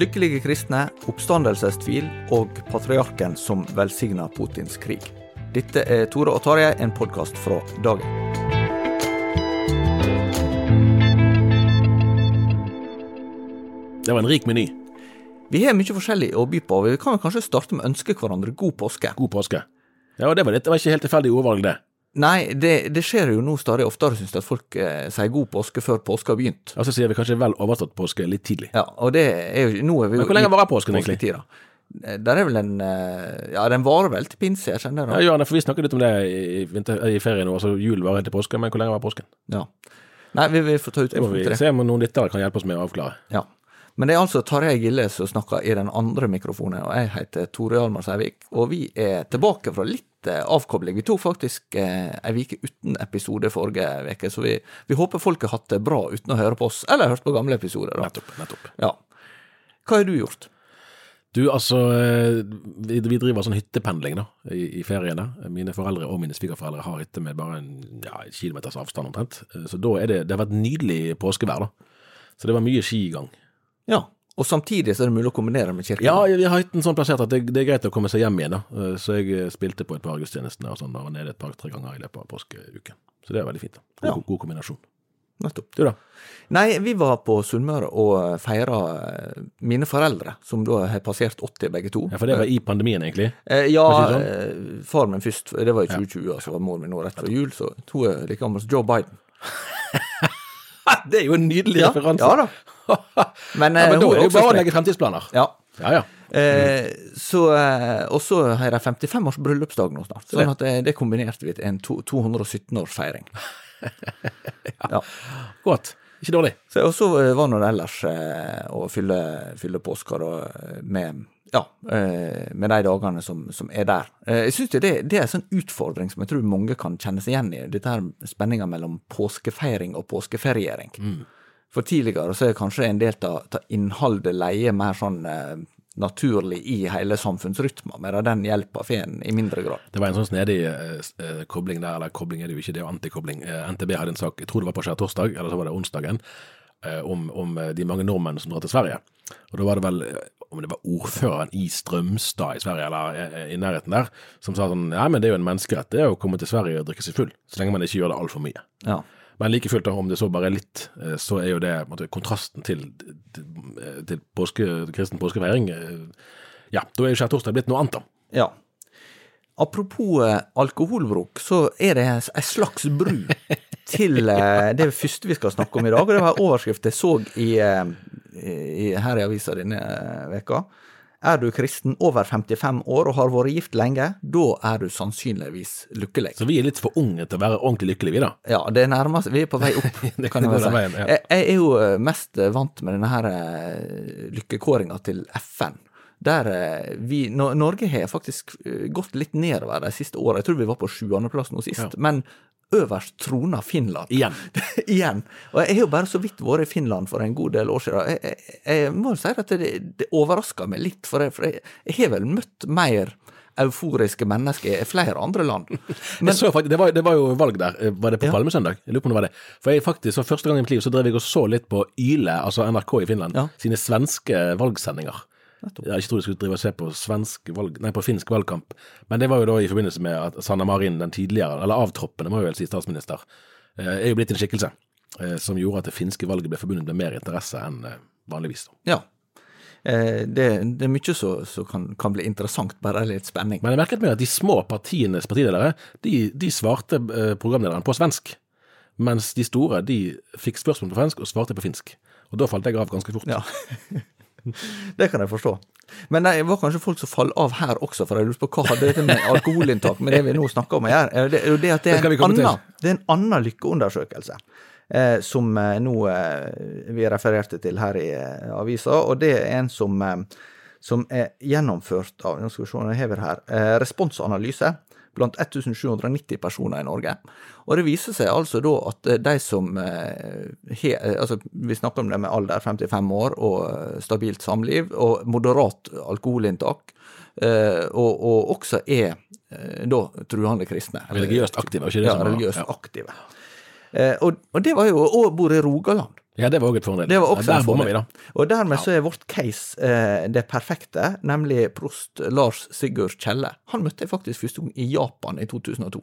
Lykkelige kristne, oppstandelsestvil og patriarken som velsigna Putins krig. Dette er Tore og Tarjei, en podkast fra dagen. Det var en rik meny. Vi har mye forskjellig å by på, vi kan kanskje starte med å ønske hverandre god påske. God påske. Ja, og det var, litt, det var ikke helt tilfeldig ordvalg, det. Nei, det, det skjer jo nå stadig oftere, syns jeg, at folk eh, sier god påske før påske har begynt. Og så sier vi kanskje vel overstått påske litt tidlig. Ja, og det er jo Nå er vi jo Men hvor lenge varer påsken egentlig? påsketida. Eh, Der er vel en eh, Ja, den varer vel til pinse, jeg kjenner det. ja, for Vi snakket litt om det i, vinter, i ferien altså Jul var til påske, men hvor lenge var påsken? Ja. Nei, vi, vi får ta Det må vi det. se om noen lyttere kan hjelpe oss med å avklare. Ja. Men det er altså Tarjei Gille som snakker i den andre mikrofonen, og jeg heter Tore Hjalmar Sævik. Og vi er tilbake fra litt eh, avkobling. Vi tok faktisk eh, ei uke uten episode forrige uke, så vi, vi håper folk har hatt det bra uten å høre på oss, eller hørt på gamle episoder. Da. Nettopp. nettopp. Ja. Hva har du gjort? Du, altså, eh, vi, vi driver sånn hyttependling da, i, i feriene. Mine foreldre og mine svigerforeldre har hytte med bare en ja, kilometers avstand omtrent. Eh, Så da er det, det har vært nydelig påskevær, da. Så det var mye skigang. Ja. Og samtidig så er det mulig å kombinere med kirken. Ja, vi har hytten sånn plassert at det, det er greit å komme seg hjem igjen, da. Eh, Så jeg eh, spilte på et par gudstjenester og sånn, da var nede et par-tre ganger i løpet av påskeuken. Så det er veldig fint. da. God, Ja. god kombinasjon. Nettopp. Du, da? Nei, vi var på Sunnmøre og feira mine foreldre, som da har passert 80 begge to. Ja, For det var i pandemien, egentlig. Eh, ja, sånn? eh, far min først. Det var i 2020, og så var mor min nå rett før jul. Så to er like gammel som Joe Biden. Det er jo en nydelig Ja, referanse. ja da. Men, Ja, eh, men da hun er det jo bare å legge fremtidsplaner. Ja. Ja, ja. Eh, så, eh, og så har de 55 års bryllupsdag nå snart. Sånn at det, kombinerte vi til en to, 217-årsfeiring. ja. Godt. Ikke dårlig. Så, og så var nå det ellers å fylle, fylle påska da, med ja, med de dagene som, som er der. Jeg synes det, det er en sånn utfordring som jeg tror mange kan kjenne seg igjen i. Dette her spenninga mellom påskefeiring og påskeferiering. For tidligere så er kanskje en del av innholdet leie mer sånn eh, naturlig i hele samfunnsrytmen, medan den hjelper får en i mindre grad. Det var en sånn snedig eh, eh, kobling der, eller kobling er det jo ikke, det er jo antikobling. Eh, NTB hadde en sak, jeg tror det var på skjærtorsdag, eller så var det onsdagen, eh, om, om eh, de mange nordmenn som drar til Sverige. Og da var det vel, om det var ordføreren i Strømstad i Sverige, eller i nærheten der, som sa sånn, Nei, men det er jo en menneskerett, det er å komme til Sverige og drikke seg full, så lenge man ikke gjør det altfor mye. Ja. Men like fullt, om det så bare er litt, eh, så er jo det måtte, kontrasten til, til, til påske, kristen påskefeiring. eh, Ja, da er jo skjærtorsdag blitt noe annet, da. Ja. Apropos eh, alkoholbruk, så er det ei slags bru til det første vi skal snakke om i dag. og Det var overskrift jeg så i, i, her i avisa denne veka. Er du kristen over 55 år og har vært gift lenge, da er du sannsynligvis lykkelig. Så vi er litt for unge til å være ordentlig lykkelige, vi da. Ja, det nærmer seg. Vi er på vei opp, Det kan jeg går si. veien, ja. Jeg, jeg er jo eh, mest eh, vant med denne her eh, lykkekåringa til FN. Der vi Norge har faktisk gått litt nedover de siste åra. Jeg tror vi var på sjuendeplass nå sist. Ja. Men øverst trona Finland. Igjen. Igjen. Og jeg har jo bare så vidt vært i Finland for en god del år siden. Jeg, jeg, jeg må si at det, det overrasker meg litt, for jeg, for jeg, jeg har vel møtt mer euforiske mennesker i flere andre land. Men, så faktisk, det, var, det var jo valg der. Var det på Ja. Palmesøndag? Jeg lurer på om det var det. For jeg faktisk, så Første gang i mitt liv så drev jeg og så litt på Yle, altså NRK i Finland, Ja. sine svenske valgsendinger. Jeg ikke trodde jeg skulle drive og se på, svensk valg, nei, på finsk valgkamp, men det var jo da i forbindelse med at Sanna Marin, den tidligere, eller avtroppende, må jeg vel si, statsminister, eh, er jo blitt en skikkelse eh, som gjorde at det finske valget ble forbundet med mer interesse enn eh, vanligvis. Ja. Eh, det, det er mye som kan, kan bli interessant, bare litt spenning. Men jeg merket meg at de små partienes partiledere, de, de svarte programlederen på svensk, mens de store, de fikk spørsmål på svensk og svarte på finsk. Og da falt jeg av ganske fort. Ja. det kan jeg forstå. Men det var kanskje folk som falt av her også, for jeg lurte på hva hadde dette med alkoholinntak med det vi nå snakker om gjøre? Det er jo det at det er en annen, det er en annen lykkeundersøkelse. Eh, som eh, nå eh, vi refererte til her i eh, avisa, og det er en som, eh, som er gjennomført av Nå skal vi se, jeg hever her. Eh, responsanalyse blant 1790 personer i Norge. Og det viser seg altså da at eh, de som eh, he, eh, altså Vi snakker om det med alder 55 år og stabilt samliv og moderat alkoholinntak, og, og også er da truende kristne. Religiøst aktive, ikke det Ja, religiøst aktive. Og, og det var jo Og bor i Rogaland. Ja, det var òg et fordel. Det var også ja, der bomma vi, da. Og dermed så er vårt case eh, det perfekte, nemlig prost Lars Sigurd Kjelle. Han møtte jeg faktisk første gang i Japan i 2002.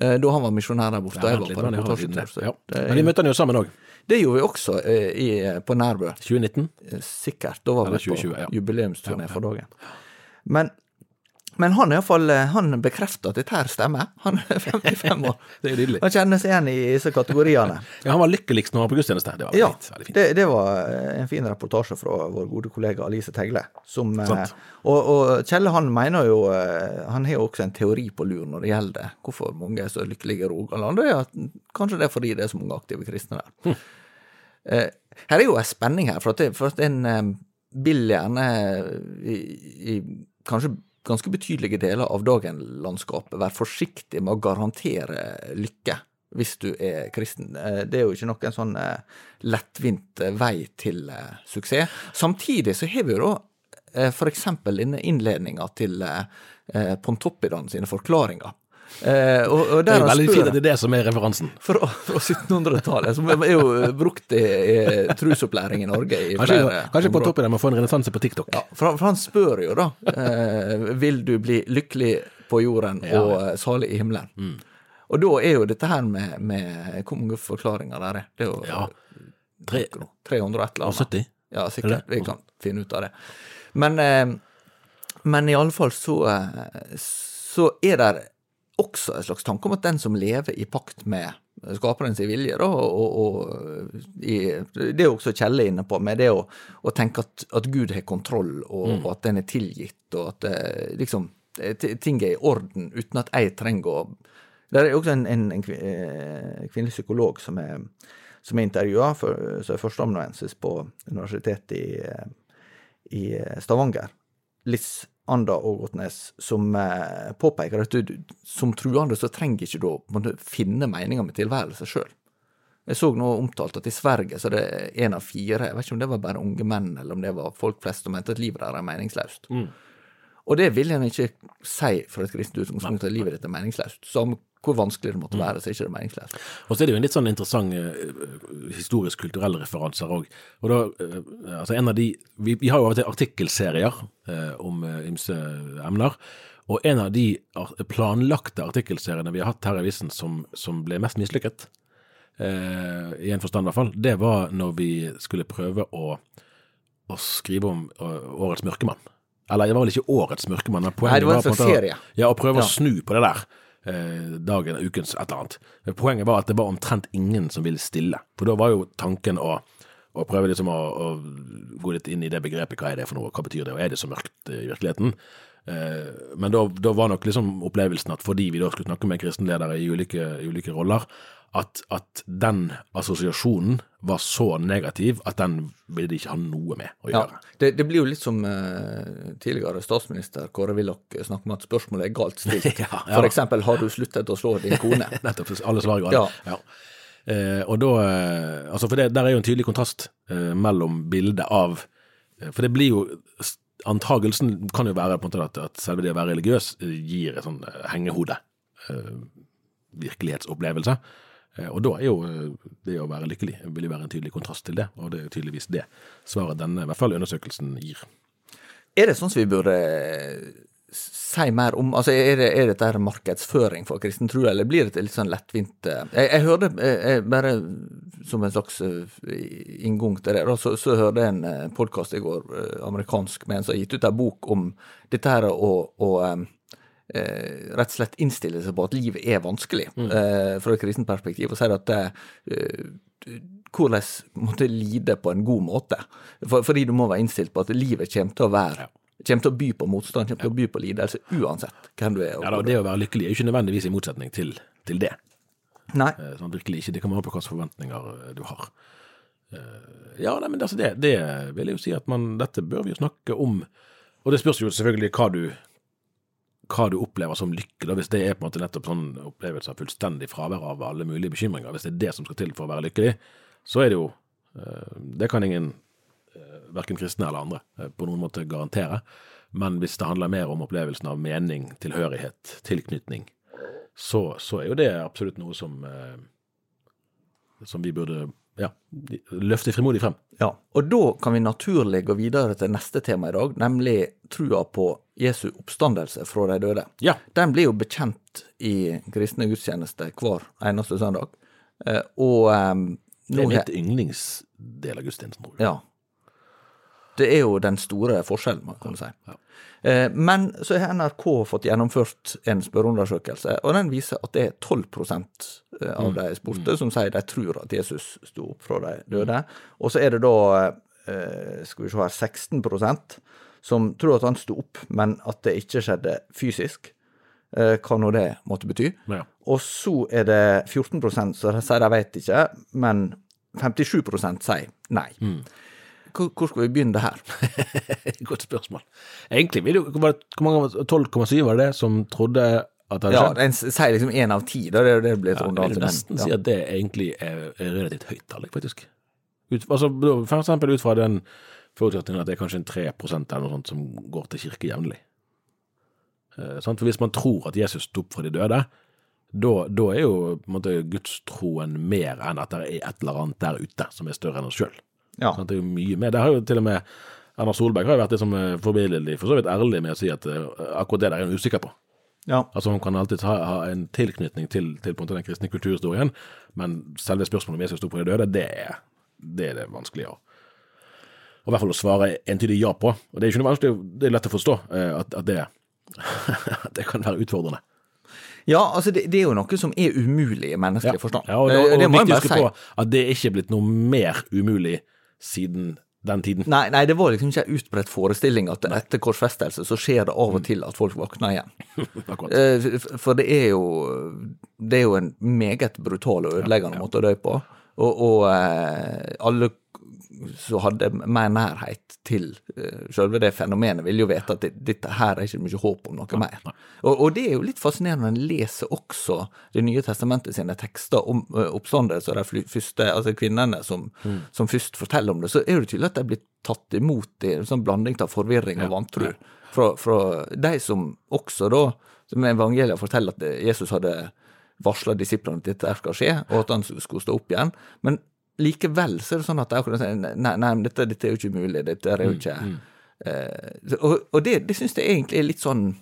Eh, da han var misjonær der borte. Ja, jeg var på så ja. Men vi møtte han jo sammen òg. det gjorde vi også eh, i, på Nærbø. 2019. Eh, Sikkert. Da var vi på 2020, ja. jubileumsturné Ja, ja. for dagen. Men, men han, i hvert fall, eh, han bekrefter at dette her stemmer. Han er 55 år. Det er nydelig. Han kjenner seg igjen i disse kategoriene. Ja, Han var lykkeligst når han var på gudstjeneste. Det var Ja, fint. Veldig fint. det, det var eh, en fin reportasje fra vår gode kollega Alice Tegle. Som, eh, og, og Kjelle han mener jo Han har jo også en teori på lur når det gjelder hvorfor mange er så lykkelige i Rogaland. At kanskje det er fordi det er så mange aktive kristne der. Hm. Her er jo en spenning her, for at, det, for at en vil gjerne i, i kanskje ganske betydelige deler av dagenlandskapet være forsiktig med å garantere lykke hvis du er kristen. Eh, Det er jo ikke noen sånn eh, lettvint eh, vei til suksess. Samtidig så har vi jo da f.eks. denne innledninga til Pontoppidan sine forklaringer. Eh, og, og Det er veldig spør- fint at det er det som er referansen. fra, fra 1700-tallet, som er jo brukt i, i trusopplæring i Norge i Kanskje, flere kanskje på toppen der å få en renessanse på TikTok. Ja, for, for han spør jo da eh, Vil du bli lykkelig på jorden og eh, salig i himmelen. Mm. Og da er jo dette her med, med Hvor mange forklaringer der er? Det er jo Ja. Tre- 300 et eller annet. 70. Ja, sikkert. Vi kan finne ut av det. Men, eh, men i alle fall så, eh, så er det også en slags tanke om at den som lever i pakt med skaperens vilje, da, og, og, og i, det er jo også Kjelle inne på, med det å, å tenke at, at Gud har kontroll, og, Mm. og at den er tilgitt, og at eh, liksom eh, ting er i orden, uten at jeg trenger å Det er også en, en, en eh, kvinnelig psykolog som er, som er intervjua, som er førsteamanuensis på Universitetet i, i Stavanger. Liss Anda Ågotnes, som eh, påpeker at du, som truende så trenger ikke du å finne meninga med tilværelsen sjøl. Jeg så nå omtalt at i Sverige så er det én av fire, jeg vet ikke om det var bare unge menn, eller om det var folk flest som mente at livet deres er meningsløst. Og det vil en ikke si fra et kristent utgangspunkt at livet ditt er meningsløst. Som hvor vanskelig det måtte være, så er ikke det meningsløst. Og så er det jo en litt sånn interessant eh, historisk-kulturell referanser òg. Og da, eh, altså en av de Vi, vi har jo av og til artikkelserier eh, om eh, ymse emner. Og en av de planlagte artikkelseriene vi har hatt her i avisen som, som ble mest mislykket, eh, i en forstand i hvert fall, det var når vi skulle prøve å, å skrive om å, Årets mørkemann. Eller det var vel ikke Årets mørkemann, men poenget Nei, det var en på en serie. Ja, å prøve Ja. å snu på det der. Eh, dagen, ukens, et eller annet. Men Poenget var at det var omtrent ingen som ville stille. For da var jo tanken å, å prøve liksom å, å gå litt inn i det begrepet. Hva er det for noe, hva betyr det, og er det så mørkt eh, i virkeligheten? Eh, men da, da var nok liksom opplevelsen at fordi vi da skulle snakke med kristenledere i ulike, i ulike roller, at, at den assosiasjonen var så negativ at den ville de ikke ha noe med å Ja, gjøre. det, det blir jo litt som uh, tidligere statsminister Kåre Willoch snakker om at spørsmålet er galt stilt. Ja, ja. For eksempel, har du sluttet å slå din kone? Nettopp. Alle svarer gale. Ja. Ja. Eh, og da uh, Altså, for det, der er jo en tydelig kontrast eh, mellom bildet av eh, For det blir jo Antagelsen kan jo være på en måte at, at selve det å være religiøs eh, gir et sånn eh, hengehode. Eh, virkelighetsopplevelse. Og da er jo det å være lykkelig vil jo være en tydelig kontrast til det, og det er jo tydeligvis det svaret denne i hvert fall undersøkelsen gir. Er det sånn som vi burde si mer om altså Er, det, er dette her markedsføring for kristen tro, eller blir det litt sånn lettvint eh? Jeg, jeg hørte, jeg, bare som en slags eh, inngang til det, så, så hørte jeg en podkast i går, amerikansk, med en som har gitt ut en bok om dette her å, å eh, rett og slett innstille seg på at livet er vanskelig, mm. eh, fra et kristent perspektiv, og sier at eh, hvordan måtte lide på en god måte. For, fordi du må være innstilt på at livet kommer til å være kommer til å by på motstand, kommer til å by på lidelse, uansett hvem du er. ja, da, Det å være lykkelig er jo ikke nødvendigvis i motsetning til, til det. Nei. Eh, sånn, virkelig ikke. Det kommer an på hvilke forventninger eh, du har. Eh, ja, nei, men altså det, det vil jeg jo si at man, dette bør vi jo snakke om. Og det spørs jo selvfølgelig hva du, hva du opplever som lykke. da, Hvis det er på en måte nettopp sånn opplevelse av fullstendig fravær av alle mulige bekymringer, hvis det er det som skal til for å være lykkelig, så er det jo Det kan ingen verken kristne eller andre eh, på noen måte garantere. Men hvis det handler mer om opplevelsen av mening, tilhørighet, tilknytning, så, så er jo det absolutt noe som, eh, som vi burde ja, løfte frimodig frem. Ja, og da kan vi naturlig gå videre til neste tema i dag, nemlig trua på Jesu oppstandelse fra de døde. Ja. Den blir jo bekjent i kristne gudstjenester hver eneste søndag. Eh, og um, Det er mitt yndlingsdel av gudstjenesten, tror jeg. Ja, det er jo den store forskjellen, man kan si. Ja. Eh, men så har NRK fått gjennomført en spørreundersøkelse, og den viser at det er 12 eh, av mm. de spurte mm. som sier de tror at Jesus sto opp fra de døde. Og så er det da, eh, skal vi se her, 16% som tror at han sto opp, men at det ikke skjedde fysisk. Hva nå det måtte bety. Ja. Og så er det 14% som sier de vet ikke, men 57 sier nei. Mm. Hvor skal vi begynne her? Godt spørsmål. Egentlig vil jo Hvor mange 12,7 var det som trodde at det hadde skjedd? Ja, en sier liksom én av ti. Da det det blir et ja, rundt Jeg vil nesten ja. si at det egentlig er, er relativt høyt tall, faktisk. Ut, altså, for eksempel ut fra den forutsetningen at det er kanskje en 3% eller noe sånt som går til kirke jevnlig. Eh, for hvis man tror at Jesus sto opp fra de døde, da er jo på en måte gudstroen mer enn at det er et eller annet der ute som er større enn oss sjøl. Ja. Sånn, det er jo mye mer. Det har jo til og med Erna Solberg har jo vært liksom forbilledlig, for så vidt ærlig med å si at uh, akkurat det der er hun usikker på. Ja. Altså Hun kan alltid ha, ha en tilknytning til, til på en måte den kristne kulturhistorien, men selve spørsmålet om Jesus sto på de døde, det er det, er det vanskelige å og i hvert fall å svare entydig ja på. Og Det er ikke noe vanskelig, det er lett å forstå uh, at, at, det, det kan være utfordrende. Ja, altså det, det, er jo noe som er umulig i menneskelig ja. forstand. Ja, og, og, og, det må jeg bare si. At det er ikke blitt noe mer umulig siden den tiden. Nei, nei, det var liksom ikke en utbredt forestilling at etter korsfestelse så skjer det av og til at folk våkner igjen. Eh, for det er jo det er jo en meget brutal og ødeleggende ja, ja. måte å dø på. Og, og eh, alle som hadde mer nærhet til uh, selve det fenomenet, vil jo vite at det, dette her er ikke mye håp om noe mer. Og, og, det er jo litt fascinerende når en leser også Det nye testamentet sine tekster om uh, oppstandelse og de første, altså kvinnene som, mm. som, først forteller om det, så er det tydelig at de blir tatt imot i en sånn blanding av forvirring og vantro fra, fra de som også da, som evangeliet forteller at Jesus hadde varsla disiplene at dette skal skje, og at han skulle stå opp igjen. Men likevel så er det sånn at akkurat sier nei, nei, dette, dette, er jo ikke mulig. Dette er jo mm, ikke mm, mm. Eh, Og, og, det, det syns jeg egentlig er litt sånn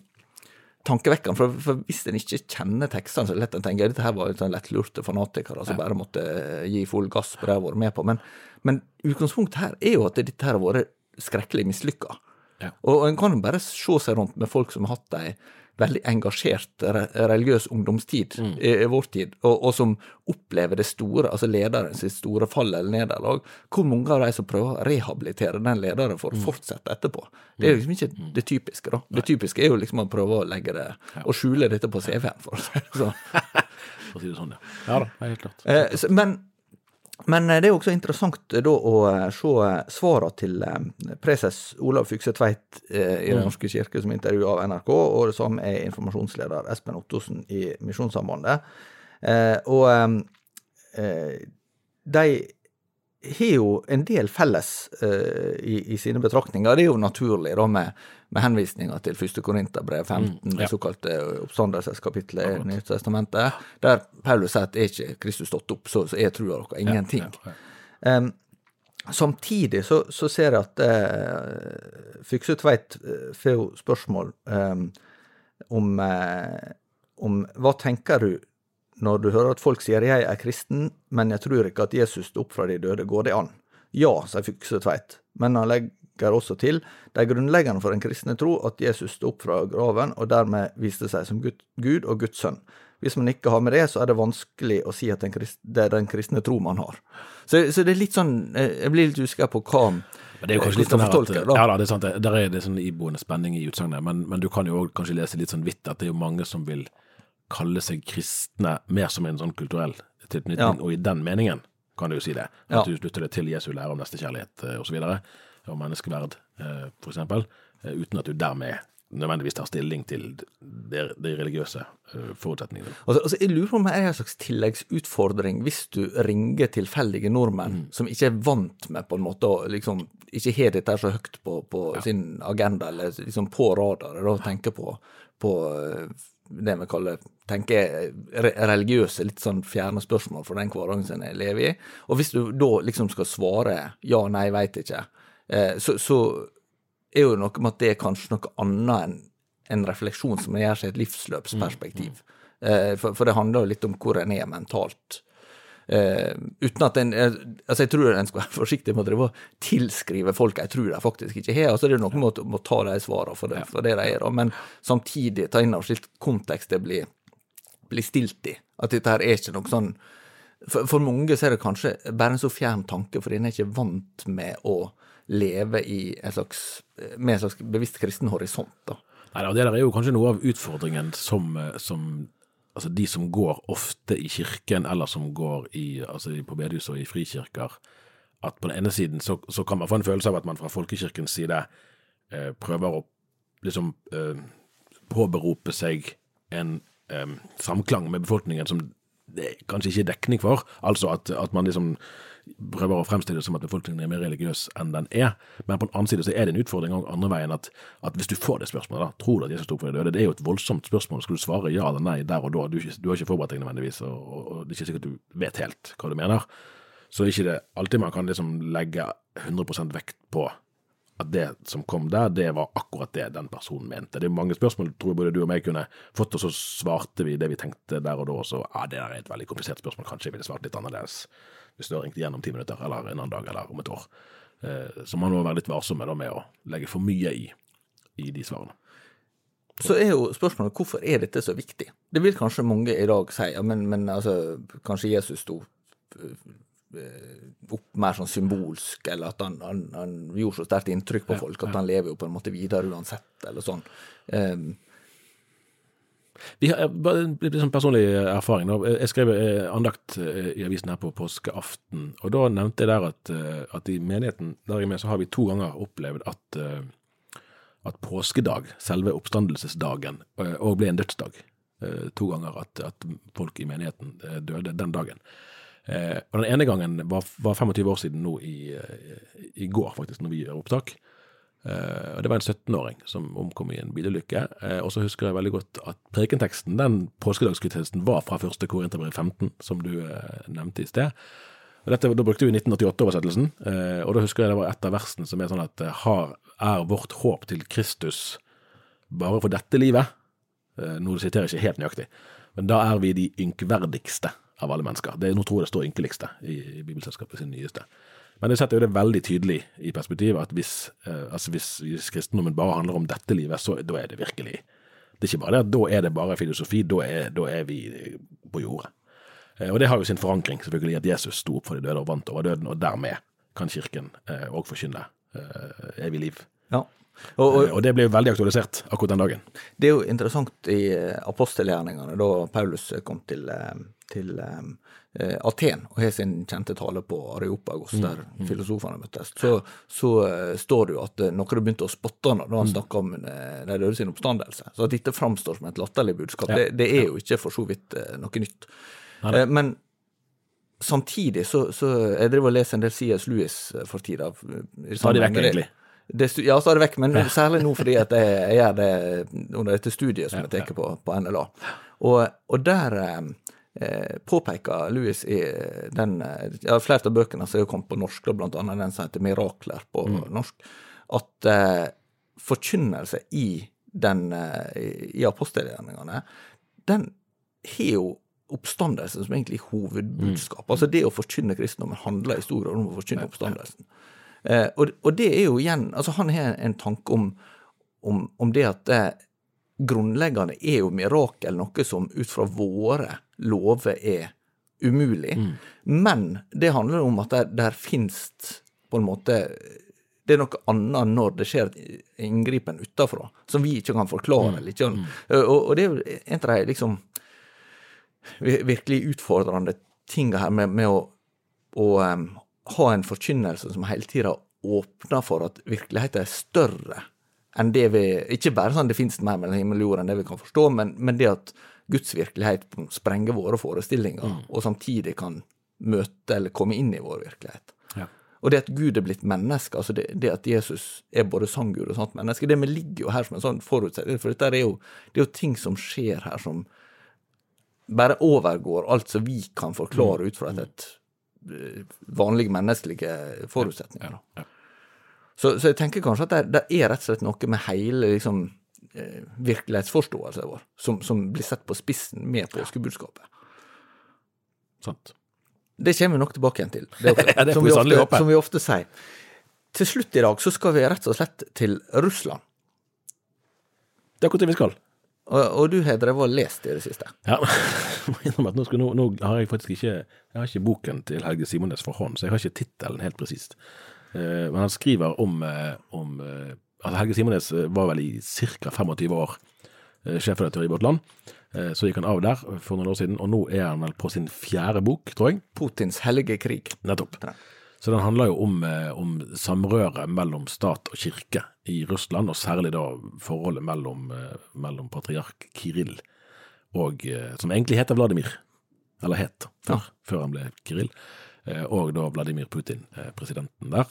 tankevekkende. For, for hvis en ikke kjenner tekstene, så er det lett å tenke at dette her var sånn lettlurte fanatikere som ja. bare måtte eh, gi full gass på det de har vært med på. Men, men utgangspunktet her er jo at dette her har vært skrekkelig mislykka. Ja. Og, og en kan bare se seg rundt med folk som har hatt ei veldig engasjert religiøs ungdomstid mm. i, i, vår tid, og, og, som opplever det store, altså lederen sitt store fall eller nederlag. Hvor mange av de som prøver å rehabilitere den lederen for å mm. fortsette etterpå? Det er liksom ikke mm. det typiske, da. Det typiske er jo liksom å prøve å legge det, og skjule dette på CV-en, for å si det sånn. For å si det sånn, ja. Ja da, helt klart. Eh, men men eh, det er også interessant eh, da å eh, se svarene til preses Olav Fykse Tveit i Den mm. norske kirke, som intervjuet av NRK, og det samme er informasjonsleder Espen Ottosen i Misjonssambandet. Og de har jo en del felles uh, i, i, sine betraktninger. Det er jo naturlig da med, med henvisninger til 1. Korinterbrev 15, mm, ja. det såkalte oppstandelseskapitlet i testamentet, der Paulus sier at er ikke Kristus stått opp, så, så er trua deres ingenting. Ja, ja, um, samtidig så, så ser jeg at uh, Fykse Tveit eh, får jo spørsmål um, om, uh, om Hva tenker du når du hører at folk sier 'jeg er kristen, men jeg tror ikke at Jesus sto opp fra de døde', går det an? Ja, sier Fykse Tveit, men han legger også til det er grunnleggende for en kristne tro at Jesus sto opp fra graven og dermed viste seg som Gud og Guds sønn. Hvis man ikke har med det, så er det vanskelig å si at det er den kristne tro man har. Så, så, det er litt sånn Jeg blir litt usikker på hva men det er jo kanskje litt sånn at, ja da, det er sant, der er det sånn iboende spenning i utsagnet, men, men, du kan jo også kanskje lese litt sånn vidt at det er jo mange som vil kalle seg kristne mer som en sånn kulturell tilknytning, ja. og i den meningen kan du jo si det. At ja. du slutter det til Jesu lære om nestekjærlighet osv., og, menneskeverd f.eks., uten at du dermed nødvendigvis tar stilling til de, de religiøse forutsetningene. Altså, altså, jeg lurer på om det er en slags tilleggsutfordring hvis du ringer tilfeldige nordmenn mm. som ikke er vant med på en måte å liksom ikke har dette så høyt på, på ja. sin agenda, eller liksom på radaret, og tenker på, på det vi kaller tenker religiøse, litt sånn fjerne spørsmål for den hverdagen som jeg lever i. Og hvis du da liksom skal svare ja, nei, veit ikke, eh, så, så, er jo noe med at det er kanskje noe annet enn en refleksjon som gjør seg et livsløpsperspektiv. Mm, mm. Eh, for, for, det handler jo litt om hvor en er mentalt. Uh, uten at en altså Jeg tror en skal være forsiktig med å drive og tilskrive folk jeg tror de faktisk ikke har. altså Det er noe med å ta de svarene for det, for det de er, men samtidig ta inn av seg kontekst det blir, blir, stilt i. At dette her er ikke noe sånn for, for, mange så er det kanskje bare en så fjern tanke, for en er ikke vant med å leve i en slags, med en slags bevisst kristen horisont. da. Nei, Det der er jo kanskje noe av utfordringen som, som altså de som går ofte i kirken, eller som går i, altså på bedehus og i frikirker, at på den ene siden så, så, kan man få en følelse av at man fra folkekirkens side eh, prøver å liksom eh, påberope seg en eh, samklang med befolkningen som det kanskje ikke er dekning for. Altså at, at man liksom prøver å fremstille det som at befolkningen er mer religiøs enn den er. Men på den annen side så er det en utfordring òg andre veien at, at, hvis du får det spørsmålet, da, tror du at Jesus sto for de døde? Det er jo et voldsomt spørsmål. Skal du svare ja eller nei der og da? Du, du har ikke forberedt deg nødvendigvis, og, og, det er ikke sikkert du vet helt hva du mener. Så er ikke det alltid man kan liksom legge 100% vekt på at det som kom der, det var akkurat det den personen mente. Det er mange spørsmål tror jeg både du og meg kunne fått, og så svarte vi det vi tenkte der og da, og så ja, det der er et veldig komplisert spørsmål, kanskje jeg ville svart litt annerledes hvis du har ringt igjen om ti minutter, eller en annen dag, eller om et år. Eh, så man må være litt varsom med, med å legge for mye i, i de svarene. Så er jo spørsmålet hvorfor er dette så viktig? Det vil kanskje mange i dag si, ja, men, men altså, kanskje Jesus sto eh, opp mer sånn symbolsk, eller at han, han, han gjorde så sterkt inntrykk på folk at han lever jo på en måte videre uansett, eller sånn. Um, vi har, bare litt sånn personlig erfaring. Jeg skrev eh, andakt eh, i avisen her på påskeaften, og da nevnte jeg der at, eh, at i menigheten der jeg er med, så har vi to ganger opplevd at, at påskedag, selve oppstandelsesdagen, òg ble en dødsdag. To ganger at, at folk i menigheten døde den dagen. Og Den ene gangen var, var 25 år siden nå i, i går, faktisk, når vi gjør opptak. Eh, og Det var en 17-åring som omkom i en bilulykke. Eh, og så husker jeg veldig godt at prekenteksten, den påskedagsgudstjenesten, var fra første Korinterbrev 15, som du uh, nevnte i sted. Og dette, Da brukte vi 1988-oversettelsen, og da husker jeg det var et av versene som er sånn at har, er vårt håp til Kristus bare for dette livet? nå siterer jeg ikke helt nøyaktig, men da er vi de ynkverdigste av alle mennesker. Det, nå tror jeg står ynkeligste i, i Bibelselskapet sin nyeste. Men jeg setter jo det veldig tydelig i perspektivet at hvis, eh, altså hvis, hvis, kristendommen bare handler om dette livet, så da er det virkelig Det er ikke bare det da er det bare filosofi, da er, da er vi på jordet. Eh, og det har jo sin forankring selvfølgelig at Jesus sto opp for de døde og vant over døden, og dermed kan Kirken òg eh, forkynne eh, evig liv. Ja. Og, og, og, det ble jo veldig aktualisert akkurat den dagen. Det er jo interessant i apostelgjerningene, da Paulus kom til, til um, Aten og har sin kjente tale på Areopagos, mm, der mm. filosofene møttes, så, så uh, står det jo at uh, noen begynte å spotte når han mm. snakka om uh, de døde sin oppstandelse. Så at dette framstår som et latterlig budskap, ja. det, det, er jo ikke for så vidt noe nytt. Ja, men samtidig så, så Jeg driver og leser en del CS Lewis for tida. Stadig vekk, egentlig. Det, ja, stadig vekk, men særlig nå fordi at jeg, jeg gjør det under dette studiet som jeg tar på, på NLA. Og, og der eh, påpeker Louis i den ja, Flere av bøkene som er kommet på norsk, da, blant annet den som heter 'Mirakler' på norsk, at eh, forkynnelse i, den, eh, i apostelgjerningene, den har jo oppstandelsen som egentlig hovedbudskap. Altså det å forkynne kristendommen handler i stor grad om å forkynne oppstandelsen. Eh, og, og, det er jo igjen altså Han har en tanke om, om, om det at det grunnleggende er jo mirakel noe som ut fra våre lover er umulig. Mm. Men det handler om at der, der finnes på en måte det er noe annet når det skjer inngripen utenfra, som vi ikke kan forklare. Mm. Ikke? Mm. Og, og, det er jo en av de liksom virkelig utfordrende tinga her med, med å, å ha en forkynnelse som hele tida åpner for at virkeligheten er større enn det vi Ikke bare sånn det finnes mer mellom himmel og jord enn det vi kan forstå, men, men det at Guds virkelighet sprenger våre forestillinger, mm. og samtidig kan møte eller komme inn i vår virkelighet. Ja. Og det at Gud er blitt menneske, altså det, det, at Jesus er både sann Gud og sant menneske, det ligger jo her som en sånn forutsetning, for dette er jo, det er jo ting som skjer her som bare overgår alt som vi kan forklare ut fra et, et vanlige menneskelige forutsetninger. Ja, ja. Så, så, jeg tenker kanskje at det, det, er rett og slett noe med hele liksom, eh, virkelighetsforståelsen vår som, som, blir sett på spissen med påskebudskapet. Sant. Det kommer vi nok tilbake igjen til, det også, det som, vi ofte, som vi ofte sier. Til slutt i dag så skal vi rett og slett til Russland. Det er hvor vi skal. Og, og du har drevet og lest i det siste? Ja, nå, nå, nå, har jeg faktisk ikke Jeg har ikke boken til Helge Simones for hånd, så jeg har ikke tittelen helt presist. Uh, men han skriver om, uh, om uh, altså Helge Simones var vel i ca. 25 år uh, sjefredaktør i Vårt Land. Så gikk han av der for noen år siden, og nå er han vel på sin fjerde bok, tror jeg. Putins hellige krig. Nettopp. Ja. Så den handler jo om, eh, om, samrøret mellom stat og kirke i Russland, og særlig da forholdet mellom, eh, mellom patriark Kiril og eh, Som egentlig heter Vladimir, eller het før, ja. før han ble Kiril, og da Vladimir Putin, presidenten der.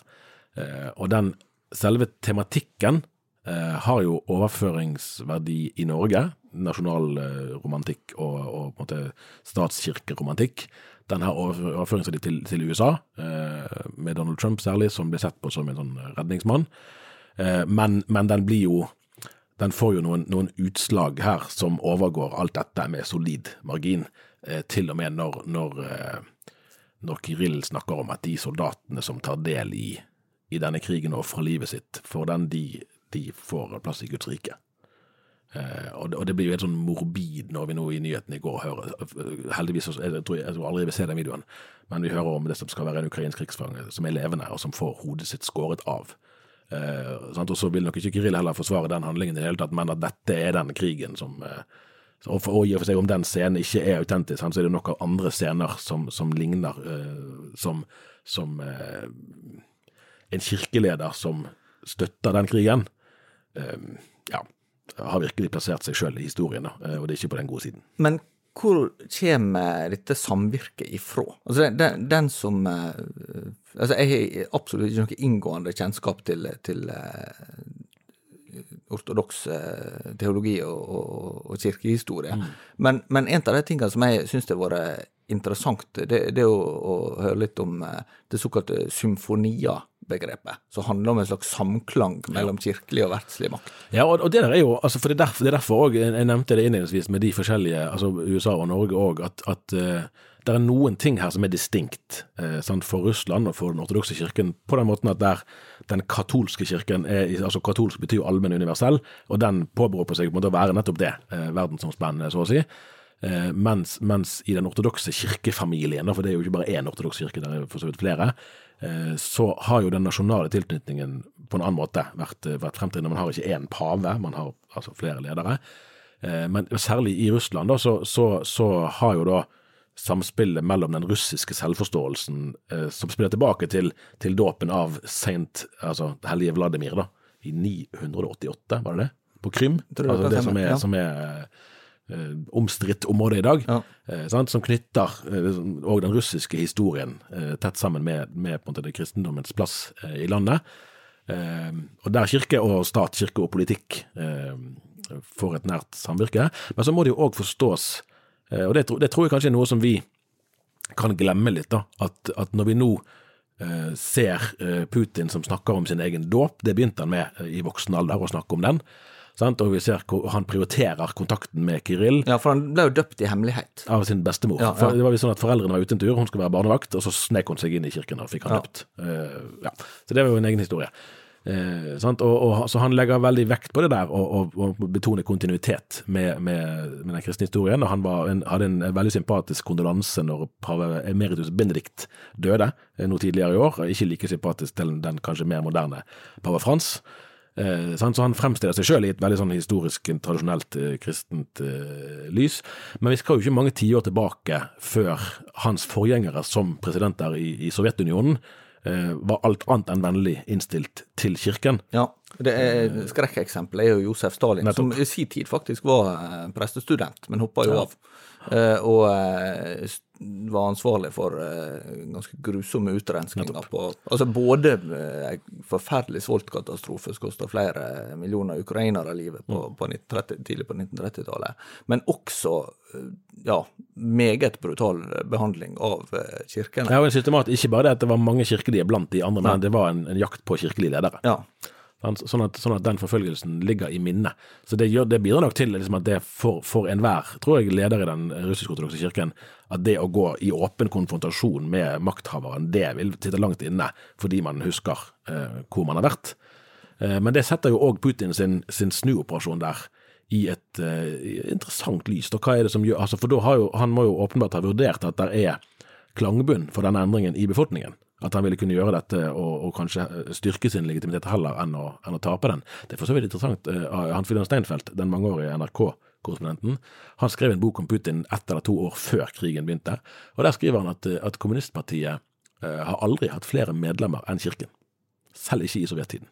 Og den selve tematikken har jo overføringsverdi i Norge, nasjonalromantikk og, og på en måte statskirkeromantikk den har overføringsverdi til, til USA, eh, med Donald Trump særlig, som blir sett på som en sånn redningsmann. Eh, men, men, den blir jo Den får jo noen, noen, utslag her som overgår alt dette med solid margin. Eh, til og med når, når, eh, når Kirill snakker om at de soldatene som tar del i, i denne krigen og ofrer livet sitt for den, de, de får plass i Guds rike. Eh, og, og, det, blir jo helt sånn morbid når vi nå i nyhetene i går hører Heldigvis jeg tror jeg, tror aldri jeg vil se den videoen, men vi hører om det som skal være en ukrainsk krigsfange som er levende, og som får hodet sitt skåret av. Uh, og så vil nok ikke Kirill heller forsvare den handlingen i det hele tatt, men at dette er den krigen som eh, og for, og for seg om den scenen ikke er autentisk, så er det nok andre scener som, som ligner, som, som en kirkeleder som støtter den krigen. Ja, har virkelig plassert seg sjøl i historien, da, og det er ikke på den gode siden. Men hvor kommer dette samvirket ifra? Altså den, den som eh, Altså, jeg har absolutt ikke noe inngående kjennskap til, til uh, ortodoks uh, teologi og, og, og kirkehistorie. Mm. Men, men, en av de tingene som jeg syns har vært interessant, det, det er å, å, høre litt om uh, det såkalte symfonia begrepet, som handler om en slags samklang mellom kirkelig og verdslig makt. Ja, og, og det der er jo, altså for det er derfor, er også, jeg nevnte det innledningsvis med de forskjellige, altså USA og Norge òg, at, at uh, det er noen ting her som er distinkt eh, for Russland og for den ortodokse kirken, på den måten at der den katolske kirken er, altså katolsk betyr jo allmenn universell, og den påberoper seg på å være nettopp det, eh, verdensomspennende, så å si. Eh, mens, mens, i den ortodokse kirkefamilien, for det er jo ikke bare én ortodoks kirke, det er for så vidt flere, Eh, så har jo den nasjonale tilknytningen på en annen måte vært, eh, vært fremtredende. Man har ikke én pave, man har altså flere ledere. Eh, men særlig i Russland da, så, så, så har jo da samspillet mellom den russiske selvforståelsen som spiller tilbake til, til dåpen av Saint, altså hellige Vladimir, da, i 988, var det det? På Krym? Altså det som er, som er eh, omstridt område i dag, ja. eh, som knytter eh, den russiske historien eh, tett sammen med, med på en måte, kristendommens plass eh, i landet. Eh, og Der kirke og stat, kirke og politikk får et nært samvirke. Men så må det jo òg forstås Eh, og det, det tror jeg kanskje er noe som vi kan glemme litt, da. At, at når vi nå eh, ser eh, Putin som snakker om sin egen dåp, det begynte han med eh, i voksen alder, å snakke om den. Sant? Og vi ser hvor han prioriterer kontakten med Kiril Ja, for han ble jo døpt i hemmelighet. av sin bestemor. Ja, ja. Det var jo sånn at Foreldrene var ute en tur, hun skulle være barnevakt, og så snek hun seg inn i kirken og fikk han Ja. døpt. Uh, ja. Så det var jo en egen historie. Eh? Og, og, så han legger veldig vekt på det der, og, og, og betoner kontinuitet med, med, med den kristne historien. Og han en, hadde en veldig sympatisk kondolanse når pave emeritus Benedikt døde eh, noe tidligere i år. Ikke like sympatisk til den kanskje mer moderne pave Frans. Eh? Så han fremstiller seg sjøl i et veldig sånn historisk, tradisjonelt eh, kristent eh, lys. Men vi skal jo ikke mange tiår tilbake før hans forgjengere som presidenter i, i Sovjetunionen var alt annet enn vennlig innstilt til kirken. Ja, det er Skrekkeksempelet er jo Josef Stalin, Nettopp. som i sin tid faktisk var eh, prestestudent, men hoppa jo av. Ja. og eh, var ansvarlig for eh, ganske grusomme utrenskninger på Altså både eh, en forferdelig sultkatastrofe som kosta flere millioner ukrainere livet på, Mm. på 1930, tidlig på 1930-tallet, men også eh, ja, meget brutal behandling av eh, kirkene. Ja, og en systemat, Ikke bare det at det var mange kirkelige blant de andre, men det var en, en jakt på kirkelige ledere. Ja. Sånn at, sånn at den forfølgelsen ligger i minnet. Så det, gjør, det bidrar nok til liksom, at det for, for enhver, tror jeg, leder i den russisk-ortodokse kirken, at det å gå i åpen konfrontasjon med makthaveren, det vil sitte langt inne, fordi man husker eh, hvor man har vært. Eh, men det setter jo òg Putin sin, sin snuoperasjon der i et eh, interessant lys. Da, hva er det som gjør, altså, for da har jo, han må jo åpenbart ha vurdert at det er klangbunn for denne endringen i befolkningen. At han ville kunne gjøre dette og, og kanskje eh, styrke sin legitimitet heller enn å, enn å tape den. Det er for så vidt interessant. Han Hans Wilhelm Steinfeld, den mangeårige NRK-korrespondenten, han skrev en bok om Putin ett eller to år før krigen begynte. og Der skriver han at, eh, at kommunistpartiet eh, har aldri hatt flere medlemmer enn kirken. Selv ikke i sovjettiden.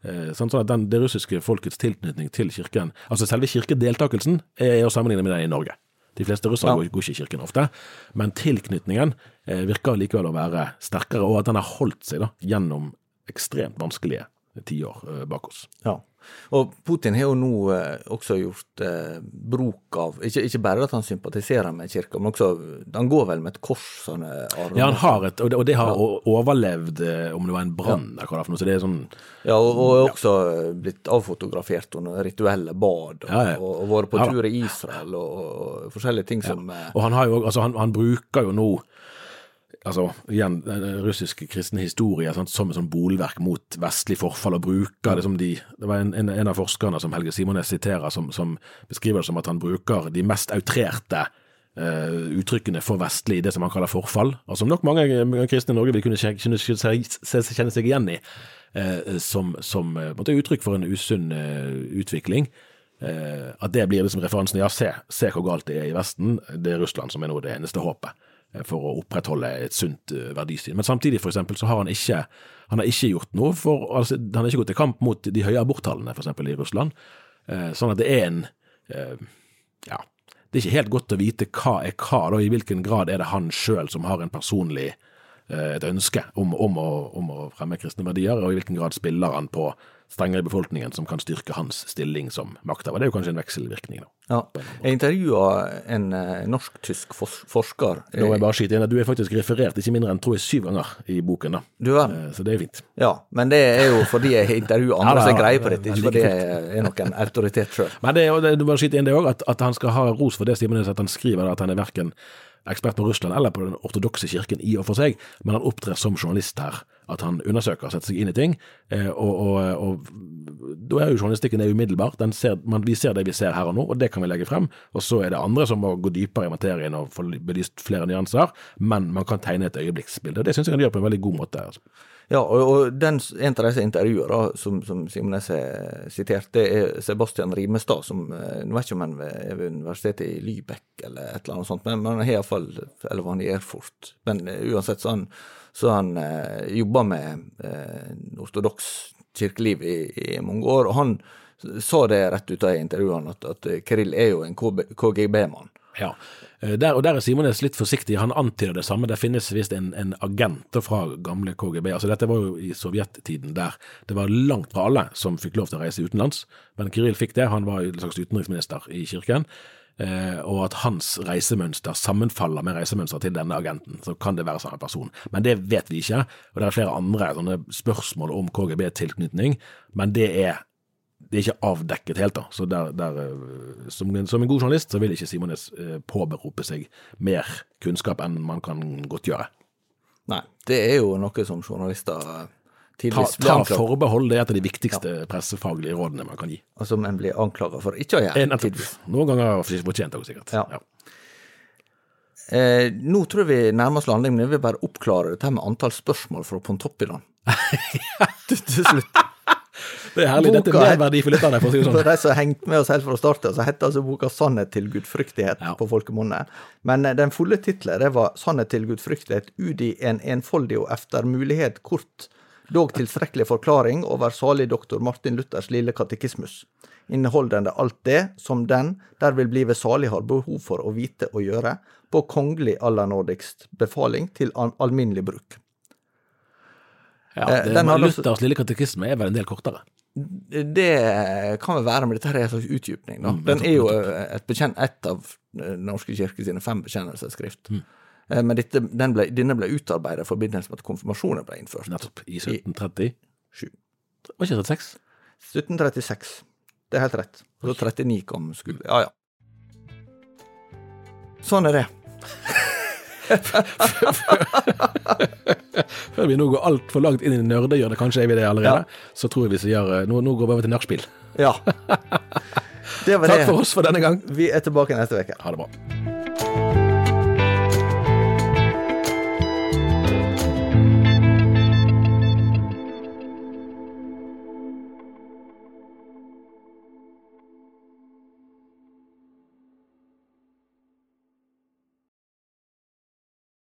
Eh, sånn sånn at den, Det russiske folkets tilknytning til kirken, altså selve kirkedeltakelsen, er å sammenligne med den i Norge. De fleste russere Ja. går, ikke i kirken ofte, men tilknytningen eh, virker likevel å være sterkere, og at den har holdt seg da, gjennom ekstremt vanskelige tiår eh, bak oss. Ja. Og Putin har jo nå eh, også gjort eh, bruk av ikke, ikke bare at han sympatiserer med kirka, men også Han går vel med et kors? Sånn, eh, armer. Ja, han har et, og det, og det har ja. overlevd om det var en brann eller hva det er for noe, så det er sånn Ja, og, og er også blitt avfotografert under rituelle bad, og, Ja, ja. og, vært på Ja tur i Israel, og, forskjellige ting som Og han har jo altså han, han bruker jo nå altså igjen, den russiske kristne historie sant, som et sånn bolverk mot vestlig forfall, og bruker liksom de Det var en, en, av forskerne som Helge Simones siterer, som, som beskriver det som at han bruker de mest outrerte uh, uttrykkene for vestlig, det som han kaller forfall, og som nok mange eh, kristne i Norge vil kunne kjenne, kjenne seg igjen i, uh, som, som eh, på uttrykk for en usunn uh, utvikling. Eh, at det blir liksom referansen ja, se, se hvor galt det er i Vesten, det er Russland som er nå det eneste håpet eh, for å opprettholde et sunt eh, verdisyn. Men samtidig for eksempel, så har han ikke, han har ikke gjort noe for altså, Han har ikke gått til kamp mot de høye aborttallene for eksempel i Russland. Eh, sånn at det er en eh, ja, det er ikke helt godt å vite hva er hva, da, i hvilken grad er det han sjøl som har en personlig eh, et ønske om, om, å, om å fremme kristne verdier, og i hvilken grad spiller han på strengere befolkningen som kan styrke hans stilling som makthaver. Det er jo kanskje en vekselvirkning, da. Ja. Jeg intervjua en eh, norsk-tysk forsker. Nå må jeg bare skyte inn at du er faktisk referert ikke mindre enn tror jeg syv ganger i boken, da. Du. Eh, Så det er fint. Ja, men det er jo fordi jeg intervjuer andre Ja, som greier på dette, ikke fordi jeg er noen autoritet sjøl. Men det, er du bare skyte inn det òg, at, at han skal ha ros for det Simones, at han skriver at han er verken ekspert på Russland eller på den ortodokse kirken i og for seg, men han opptrer som journalist her. At han undersøker, setter seg inn i ting. Eh, og, og, og da er jo journalistikken er umiddelbar. Ser, man, vi ser det vi ser her og nå, og det kan vi legge frem. Og så er det andre som må gå dypere i materien og få belyst flere nyanser, men man kan tegne et øyeblikksbilde. og Det syns jeg han gjør på en veldig god måte. Altså. Ja, og, og den, en av disse intervjuene som, som Simen har siterte, det er Sebastian Rimestad, som jeg vet ikke om han er ved universitetet i Lübeck eller et eller annet sånt, men, men han iallfall Eller var han i Erfurt? Men eh, uansett så han, så han eh, jobba med eh, ortodoks kirkeliv i, i mange år, og han sa det rett ut av intervjuene, at, at Kirill er jo en KGB-mann. Ja, Eh, der, og der er Simones litt forsiktig. Han antyder det samme. Det finnes visst en, en agent fra gamle KGB. Altså Dette var jo i sovjettiden der det var langt fra alle som fikk lov til å reise utenlands. Men Kiril fikk det. Han var en slags utenriksminister i kirken. eh, og at hans reisemønster sammenfaller med reisemønsteret til denne agenten, så kan det være samme person. Men det vet vi ikke, og det er flere andre spørsmål om KGB-tilknytning, men det er, det er ikke avdekket helt. da, så der, der, eh, som, som en god journalist så vil ikke Simones eh, påberope seg mer kunnskap enn man kan godt gjøre. Nei, det er jo noe som journalister tidvis Ta, tidvis blir ta forbehold, det er et av de viktigste pressefaglige rådene man kan gi. og som en blir anklaga for ikke å Eh, gjøre. nettopp. Noen ganger fortjent også, sikkert. Ja. Eh, nå tror jeg vi nærmer oss landing, men jeg vil bare oppklare dette med antall spørsmål fra Pontoppidan. til, til slutt. Det er herlig. Dette er Boka er- merverdi for å si det sånn. For de som har hengt med oss helt fra starten, så heter altså boka 'Sannhet til gudfryktighet' Ja. på folkemunne. Men eh, den fulle tittelen det var 'Sannhet til gudfryktighet udi en enfoldig og efter mulighet kort, dog tilstrekkelig forklaring over salig doktor Martin Luthers lille katekismus', inneholdende alt det som den der vil blive salig har behov for å vite og gjøre, på kongelig allernådigst befaling til al alminnelig bruk. Ja, Eh, det, den Luthers lille katekisme er vel en del kortere. Det kan vel være, men dette er en slags utdypning. Da. Den er jo eh, et, bekjent, et av eh, Den norske kirke sine fem bekjennelsesskrift. Mm. Men dette, den ble, denne ble utarbeidet i forbindelse med at konfirmasjonen ble innført. Nettopp. I 1730. Sju. Var ikke 36? 1736. Det er helt rett. Og så 39 kom skulle Ja, ja. Sånn er det. Før vi nå går altfor langt inn i nerdehjørnet, kanskje er vi det allerede, så tror jeg vi sier eh, nå, nå går vi over til nachspiel. Ja. Det var Takk det. for oss for denne gang. Vi er tilbake neste uke. Ha det bra.